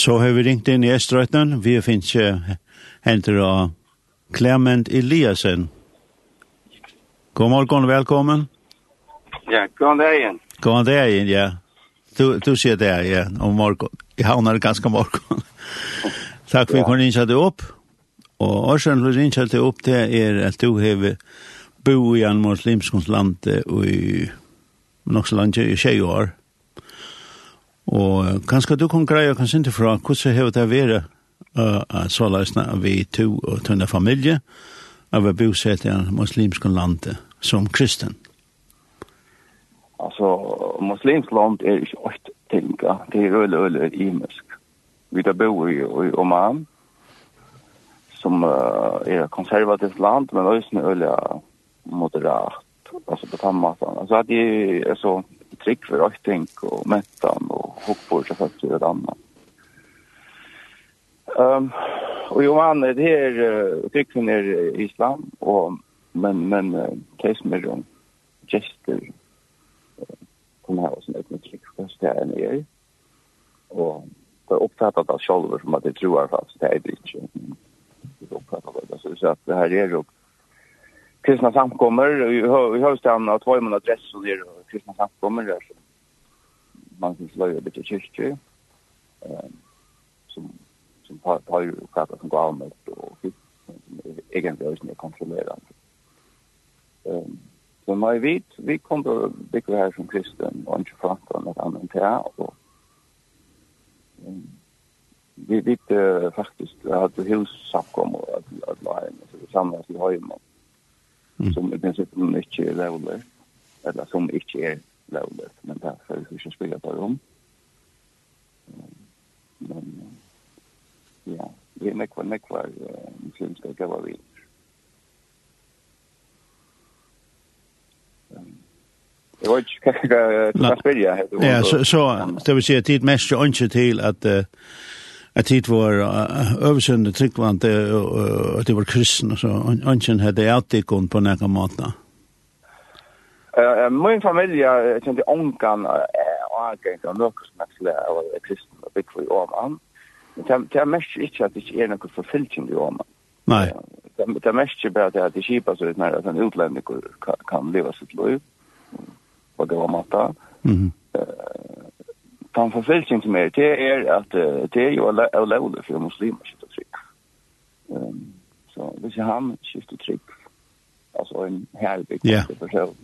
Så har vi ringt inn i Estrøyten. Vi finnes ikke henter av Clement Eliasen. God morgen, velkommen. Ja, god dagen. God dagen, ja. Du, du ser det, ja, om morgen. Jeg havner ganske morgen. Takk for at ja. du ringte deg opp. Og årsaken til å ringte deg opp det er at du har bo i en muslimskons land i nok så langt i 20 år. Og kanskje du kan greie kanskje ikke fra hvordan har det vært uh, så løsne vi to og tønne familie av å bosette i en muslimsk land som kristen? Altså, muslimsk land er ikke åkt ting, det er øl, øl, øl. Vi da bor i, i Oman, som uh, er konservativt land, men også øl er moderat, altså på samme måte. Altså, det er så... Altså, trygg for røyting og mettan og hoppor til høyt og annan. Um, og jo man, det her uh, trygg tryggen er islam, og, men, men uh, det som er om gester uh, kommer her og sånn et trygg for høyt det enn er. Og det er oppfattet av sjolver som at det tror jeg fast, det er det ikke. Det er oppfattet av det, så, så at det her er jo kristna samkommer vi i høystaden av två månader adress och det är kristna samkommer där så man finns löjer lite kyrkje eh, som, som tar, tar ju kvarta som går allmänt och som egentligen är kontrollerande. Um, så när vi, vi kom då bygga här som kristen och inte fatta något annat här och um, vi vet uh, faktiskt att hussamkommor att, att lära mig så vi samlas i hemma mm. som i princip mycket är lovligt eller som ikke er lovlig, men det er vi ikke spillet på rom. Men, ja, vi er nekva, nekva uh, muslimske gavar vi. Jeg vet ikke hva jeg spiller jeg. Ja, så, så det vil si at det mest jo ikke til at at tid var øversønne tryggvante og det var kristen så ønsken hadde jeg alltid gått på nærke måten. Eh min familj är inte onkan och jag kan nog som att lära och kristen och big for om. Men det är mest inte att det är något förfylkande om. Nej. Det är mest bara att det skipar så när att en utlänning kan leva sitt liv. Och det var matta. Mhm. Eh den förfylkning som är det är att det är ju olovligt för muslimer att skifta tryck. Ehm så det är han skiftar tryck alltså en härlig person.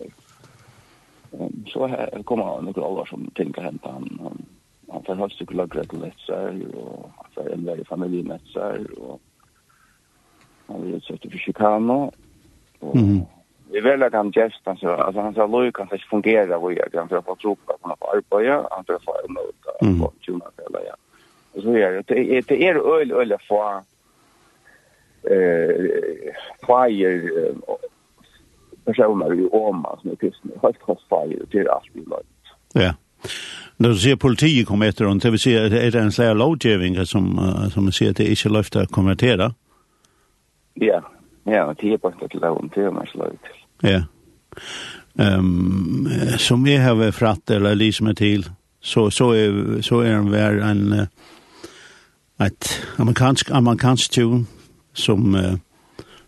Um, så här kommer han några år som tänker hämta han. Han, han får helst inte lagra till lättsar och alltså en värre familj så lättsar och han blir sätta för Chicago Och mm. Vi vill att han gästa så alltså han sa Louis kan ska fungera vad jag kan för få tro på att han får arbeta, han får få en nota på tjuna eller ja. Och så är det det är öl öl för eh fire personer i Åman som är kristna. Helt kostfärger till allt i landet. Ja. När du ser politiet kommer efter dem, det vill säga, är det en slags lovgivning som, som säger att det inte löfter att konvertera? Ja, ja, det är bara ett lov, det är man slags Ja. Ehm um, som vi har fratt eller liksom till så så är så är en vär en ett amerikansk amerikansk tune som uh,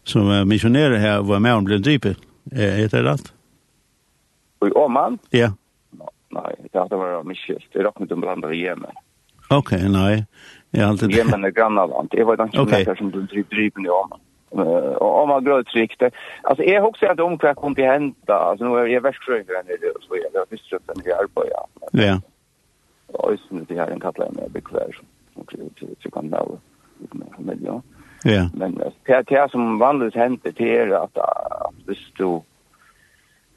som missionärer här var med om blev dripet. Er det rett? I Åman? Ja. Nei, det hadde vært miskilt. Det raknet om blandet i Jemen. Ok, nei. Jeg alltid... Jemen er grannaland. Jeg var ikke okay. som du driver i Åman. Og om man grøy trygt. Altså, jeg har også sett om hva kom til å hente. Altså, nå er jeg verskjøyre enn det, og så er jeg visstrøtt enn det jeg arbeider. Ja. Og jeg synes det her en kattleien med bekvær. som så kan jeg ha med, ja. Ja. Men det är som vanligt händer till er att hvis du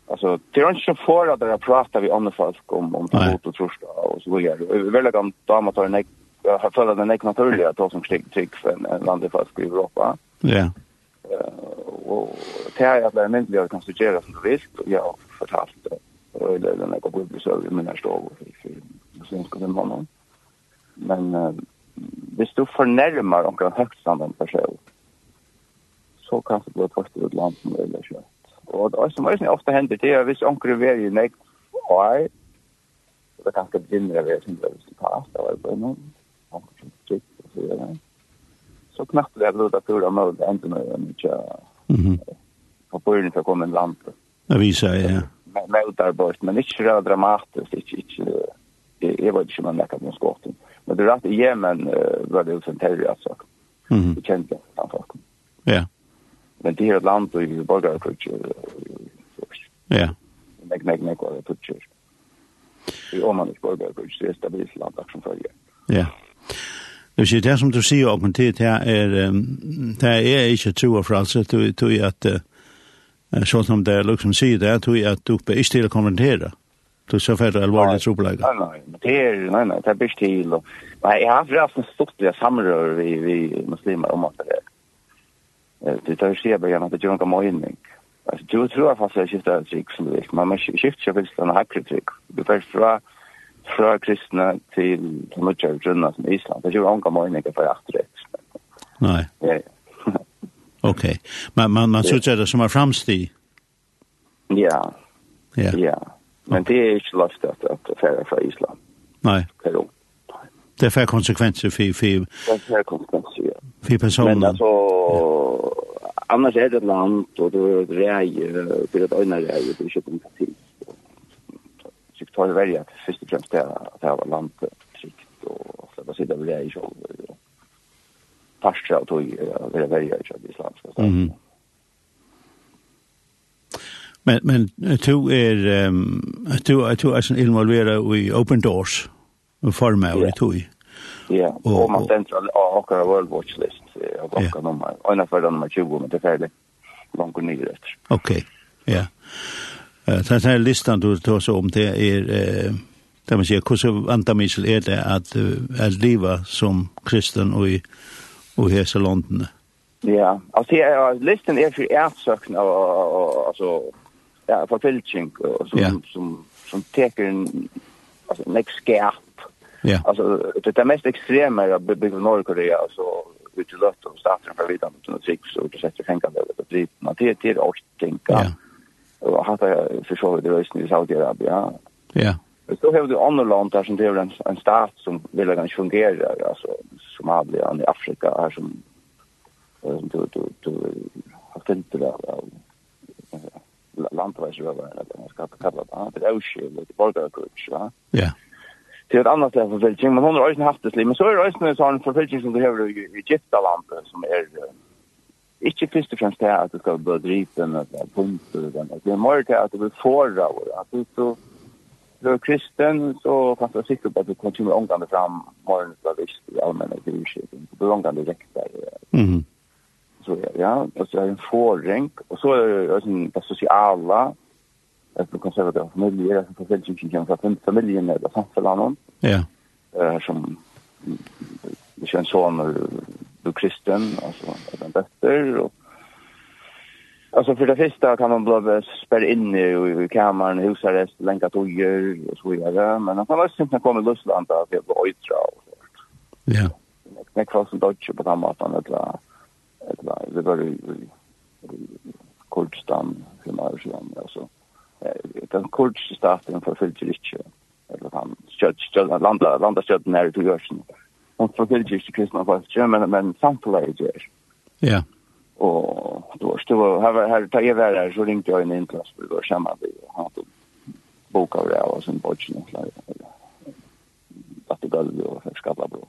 alltså det är inte så för att det pratar vi om folk om om hot och trust och så vidare. Vi Väldigt kan dama tar en jag har följt den ekna naturliga att ta som krig krig för en vanlig folk i Europa. Ja. Eh Och det är att det är mycket att konstruera som du vill och jag har fortalt det. Och det är den här går på besök med nästa år för svenska den mannen. Men hvis du fornærmer omkring høgtstanden person, så kan du bli først ut landen eller kjøtt. Og det som er ofte hender til er hvis omkring er i nekt og er, og det kan ikke begynne å være sin resultat, det var bare noen, omkring som trygg og så videre, så knappt det er blodet at du har målet enda med en mye på bøyren for å komme en land. Det viser jeg, ja. Med, med men ikke så dramatisk, ikke, ikke, jag vet inte om man läcker på skotten. Men det är rätt i Yemen var det en terrorsak. Mm. Det kände han folk. Ja. Men det är ett land och vi bara kultur. Ja. Nej, nej, nej, var det kultur. Vi om man inte bara kultur det är stabilt land som följer. Ja. Det är det som du säger och tid, det er, är det är ikke tro og frelse, att du att så som det er liksom sier det det er at du att du inte till konvertera. Du så för allvarligt trubbelaga. Nej, nej, men det är nej nej, det är bäst till och nej, jag har haft en stort jag samrör vi vi muslimer om att det. Det tar sig bara gärna det junka mig in. Alltså du tror att fast skifta trick så vet man man skiftar sig visst en hacklig trick. Du först fra fra kristna till mycket av grunna som Island. Det gör anka mig inte för att det. Nei. Ja. Okej. Men man man så det som er framsteg. Ja. Ja. Ja. Men det er ikke løft at, at fære fra Island. Nei. Peru. Nei. Det er fære konsekvenser for... for det er fære konsekvenser, ja. For personen. Men altså, ja. annars er det et land, og det er et reie, det er et øyne reie, det er ikke et tid. Så jeg tar det veldig at først og fremst det er at det var land trygt, og slett å sitte av reie selv, og tog, det er veldig, ikke at Island skal starte. Mm -hmm. Men men to er um, to to er sån involvera i open doors och forma yeah. to. Ja, och man tänker att ha en world watch list och baka nummer. Ena för nummer 20 men det är färdigt. Långt ner efter. Okej. Ja. Eh så här listan du tar så om det är eh där man säger hur så antamisel är det att att leva som kristen och i och i Salonden. Ja, alltså listan är för ärtsökna och alltså ja, förfälsning och som, yeah. som, som, som teker en alltså, en exkärp. Yeah. Alltså, det är mest extrema jag bygger i Norrkorea, alltså ut i lött och staten för vidare mot något tricks och sätter tänkande över det blir man till till och tänka. Ja. Och hata för så det är i Saudiarabien. Ja. Så har du andra land där som det är en, en stat som vill ganska fungera alltså som hade i Afrika här som som du du du har inte det landvägsrövare eller vad man ska kalla det. Det är oskild, det är borgarkurs, va? Ja. Det är ett annat slags förfälsning, men hon har också haft det sliv. Men så är det också en sån förfälsning som du har i Gittaland som är inte först och främst det att du ska börja driven eller punkt eller det är mer det att du vill förra och att du så du är kristen så fast jag sitter på att du kommer ångande fram morgonen så visst i allmänna kyrkskipning. Du är ångande direkt där. Mm så är ja, alltså är en förränk och så är det det sociala att du kan säga att familjer är som förfällt som kan för familjen är det samfällan ja eh som det känns som du kristen alltså att den bättre och Alltså för det första kan man bara spärra in i kameran, husarrest, länka tojer och så vidare. Men man kan också inte komma i Lussland där det blir ojtra och så. Ja. Det är kvar som dodge på den maten. Det det var i i Kurdistan för några år sedan. Alltså, den kurdiska staten förföljde inte. Eller han stöd stöd landade, landade stöden här i Tugörsen. Han förföljde inte kristna fast, men, men samtidigt är det. Ja. Och då stod här, här tar jag där så ringde jag in i en klass för att känna det. Han hade bokat det av sin bodgen. Vattengolv och skallabråd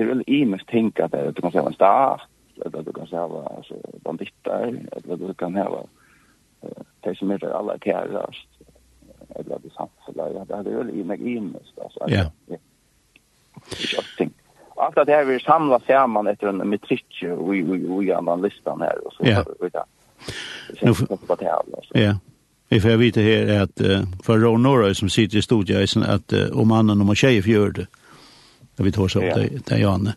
det är väl i mest tänka att du kan säga en star eller du kan säga alltså banditter eller du kan ha eh det som är alla kärlast eller det samhället det är väl i mig i mest alltså ja allt det här vi samlas samman efter en metrick och vi vi vi annan listan här och så vidare. Nu får det här alltså. Ja. Vi får vita här att för Ron Norris som sitter i studion att om mannen och tjejen gör det där vi tar så upp det där Janne.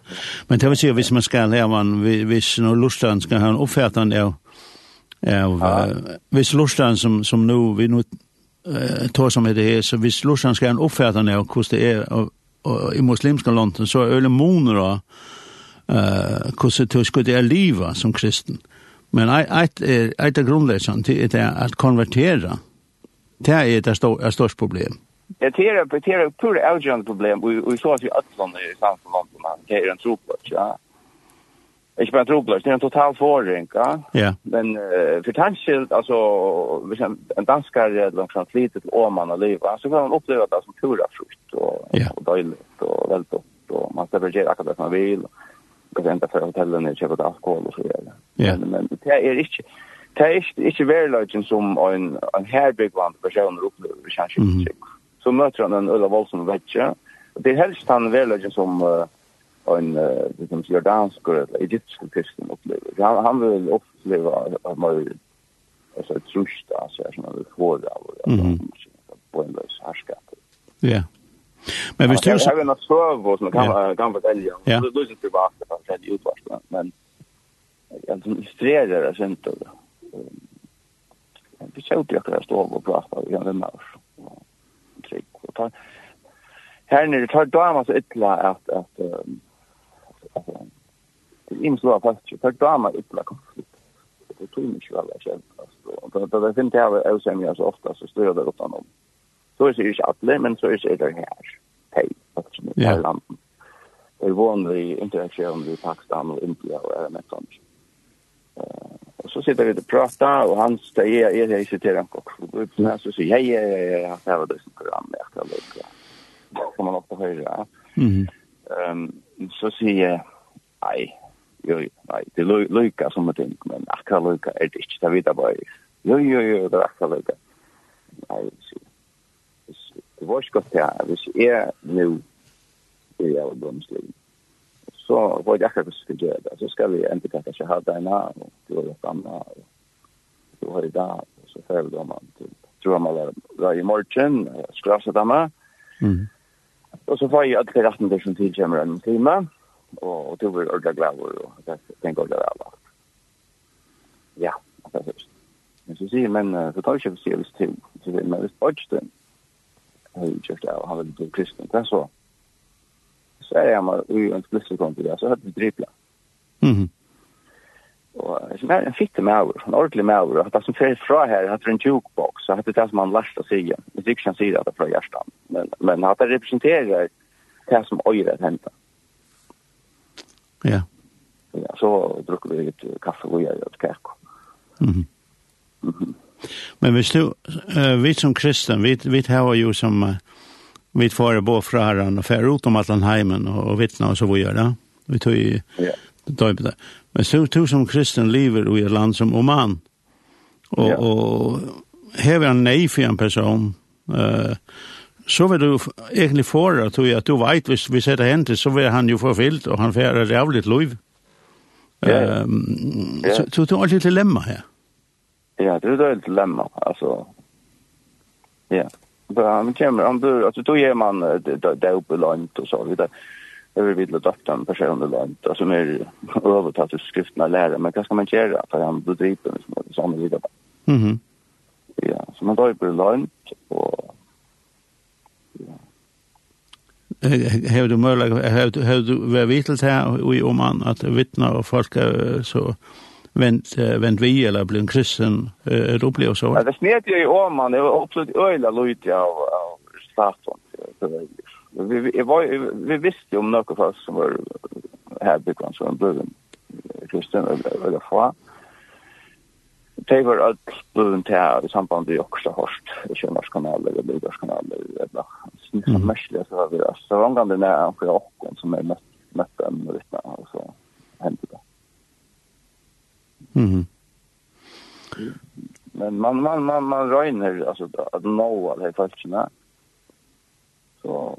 Men det vill säga hvis man ska lära man hvis nu lustan ska ha en uppfärdan av av hvis lustan som som nu vi nu tar som det här så hvis lustan ska ha en uppfärdan av hur det är i muslimska landet så öle det moner då eh hur det ska det leva som kristen. Men ett ett grundläggande det är att konvertera. Det är det största problemet. Det är det är ett pura algen problem vi vi så att vi öllon i samfundet man det är en tropplats ja. Jag bara tropplats det är en total förring ja. Ja. Men för tanke alltså en danskare långt från flit till Åman och leva så kan man uppleva det som pura frukt och och dåligt och väldigt och man ska väl akkurat som man vill. Och vänta för hotellen och köpa alkohol och så vidare. Ja. Men det är inte det är inte, inte verløgjen som en, en herbygvand personer opplever, kanskje mm så møter han en Ulla Voldsen vetje. Det er helst han velger som uh, en uh, liksom, jordansk eller egyptisk kristen opplever. Han, han vil oppleve at man alltså ett trust alltså som man vill få det av på en lös härskap. Ja. Men hvis du... det har en serve och så kan kan vara Ja. Det löser inte bara det är utvärsta men jag som sträder det sent då. Det är så att jag står stå och prata i en mars och ta här nere tar drama så ytla at at det är imslå fast tar drama ytla konflikt. Det tror mig väl alla själv alltså. Det det inte jag är som jag så ofta så står det utan om så är det ju alla men så är det här. Hej faktiskt med yeah. lampen det var en interaktion med Pakistan och India och är med sånt. Eh Och så sitter vi och pratar och han säger är det citerar en kock. Då så säger jag jag jag har det som program jag kan lucka. Kommer man upp höra. höjden. Mhm. Ehm så säger nej. Jo, nej, det lucka som det tänker men akkurat lucka är det inte där vidare bara. Jo jo jo det är akkurat lucka. Nej. Det var ju gott här. hvis är nu det är albumslivet så var det akkurat skulle göra det. Så ska vi inte kacka sig här där när och då är det andra. du har det där så fel då man till tror man var i morgon skulle jag med. Mm. Og så får jeg att det rätten där som till kommer en time, og du blir ordentlig glad och jag tänker det där. Ja, det er først. Men så sier, men så tar jeg ikke å si hvis til, men det är spotst. Jag har jo ju det, og han vil bli kristen. Det er så så er jeg med ui en splitsekontor, så hade vi dripla. Mhm. Och så er en fitte med en ordentlig maver, og att som fel fra här hade en jukebox, så hade det som man lasta sig igen. Det ikke kan sier at det er fra hjertan, men men att det representerer det som öjret hända. Ja. Ja, så drukker vi ett kaffe och jag åt kärk. Mhm. Mhm. Men vi du, uh, vi som kristen, vi, vi har ju som uh, vi får bo fra herren og fer ut om at han heimen og, og vittna og så vi gjør det. Vi tog i yeah. døype det. Men så tog som kristen lever i et land som Oman. Og, ja. og hever han nei for en person, uh, så vil du egentlig få det, tror jeg, at du vet, hvis vi setter hen til, så vil han jo forfyllt, og han får et rævligt liv. Ja, ja. um, ja. Så så du har alltid dilemma her. Ja, det er et dilemma, altså. Ja man kommer om du alltså då ger man det uppe långt och så vidare över vid dottern personen långt alltså mer övertat till skrifterna lära men vad ska man göra för han bedriver som det samma vidare mhm ja så man då uppe långt och ja Hevur du mögulega hevur du hevur du verið vitalt her og Oman at vitna og folk så vänt vänt vi eller blir en kristen eh då blev så. Ja, det smet ju i Åman, det var absolut öjla lite av av staten. Vi vi var vi visste om några fast som var här så som blev kristen eller fra. Det var allt blivit till i samband med också hårt i Sjönarskanaler eller Lydarskanaler eller som mestliga så var vi. Så var omgående när han och som är mött en vittna och så hände det. Mm. Men man man man man röjner alltså att nå alla i falskna. Så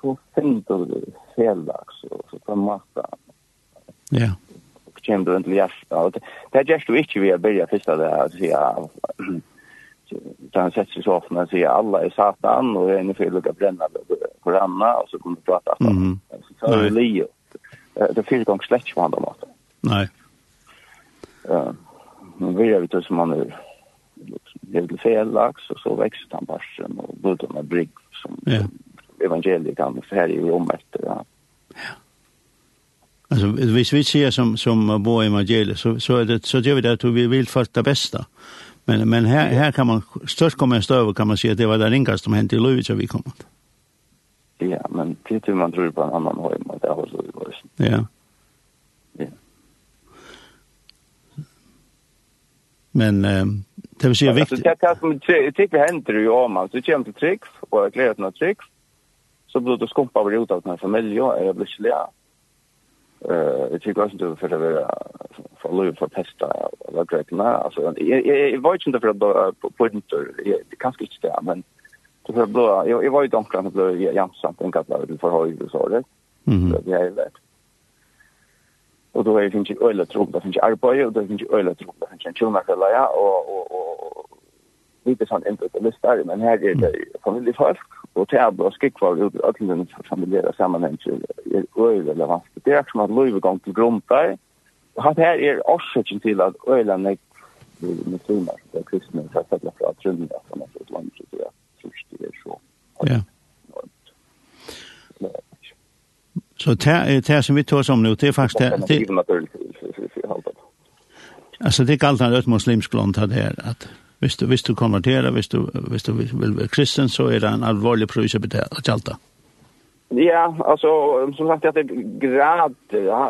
så fint och feldags och så på massa. Ja. Och känner du inte läst och det är just du inte vill börja första där att säga så han sätter sig så ofta och säger alla är satan och är ni för att bränna på ranna och så kommer du prata. Mm. Så är det Leo. Det finns gång släck på andra maten. Nej. Ja. men vi är ute som man är liksom, det fel lax och så växer han barsen och budden med brygg som ja. evangelikan här i Rom efter. Ja. ja. Alltså hvis vi ser som som bo evangeliet så så är det så gör vi det att vi vill först det bästa. Men men här här kan man störst komma en stöver kan man se att det var det ringaste som hände i Lövis vi kom. Ja, men det tror man tror på en annan höjd men det har så Ja. Men eh, det vill säga viktigt. Det här som typ händer ju om man så kommer till tricks och jag klär några tricks. Så blir det skumpa över ut av den här familjen och jag blir slä. Eh, jag tycker också inte för det vara för lov för pesta eller grejerna. Alltså jag jag var inte för att pointer. Det kanske inte det men så för blå jag var ju donkran och blå jamsamt en kattlar för höj så det. Mhm. Det är lätt och då är det finns ju öle trupp det finns ju arbete och det finns ju öle trupp det finns ju tjuna kalla ja och och och lite sånt inte det listar men här är det familjefolk och tävlar och skick kvar ut att den familjära sammanhang är öle relevant det är som att löva gång till grund där och här är orsaken till att öle nek muslimer det kristna så att det är från att trunda som att landet är så. Så det er som vi tar som nu, det är faktiskt det. Alltså det kallt han ett muslimsk land här att visst du visst du konverterar, visst du visst du vill vara kristen så är det en allvarlig pris att betala att jalta. Ja, alltså som sagt att det grad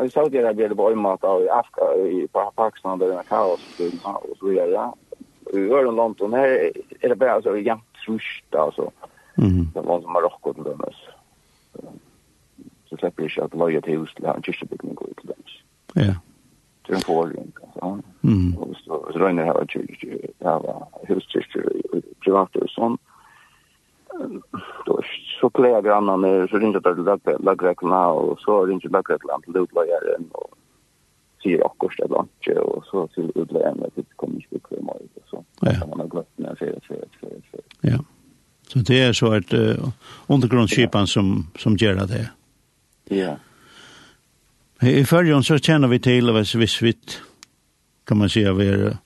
i Saudiarabien det var ju och i Afka i Pakistan där det är kaos och så vidare. I öron London här är det bara så jämnt trusht alltså. Mm. Det var som Marokko den dömes og slipper ikke at løye til hus til en kyrkjebygning går til dem. Ja. Det er en forring. Og så røyner her og kyrkje, her var huskyrkje private og sånn. Så pleier grannene, så ringer det til lagreklene, og så ringer lagreklene til utløyeren, og sier akkurat det blant, og så til utløyeren, at det kommer ikke til å og så. Ja. Man har gløtt ned, sier, sier, sier, sier. Ja. Så det är så att uh, undergrundsskipan som som gör det. Ja. I följande så känner vi till oss visvitt, kan man säga, vi är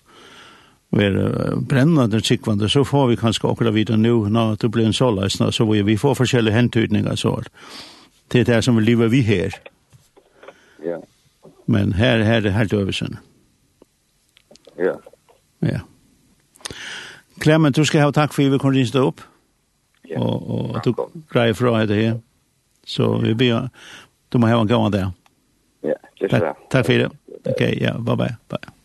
ver brännande tryckvande så får vi kanske också vidare nu när det blir en sålläsna så vi vi får olika händtydningar så det är det som vi lever vi här. Ja. Men här här det helt översen. Ja. Ja. Clement, du ska ha tack för at vi kunde stå upp. Ja. Och och du grejer från det här. Så vi ber du må ha en gång där. Ja, det är det. Takk for det. Ok, ja, bye bye. Bye.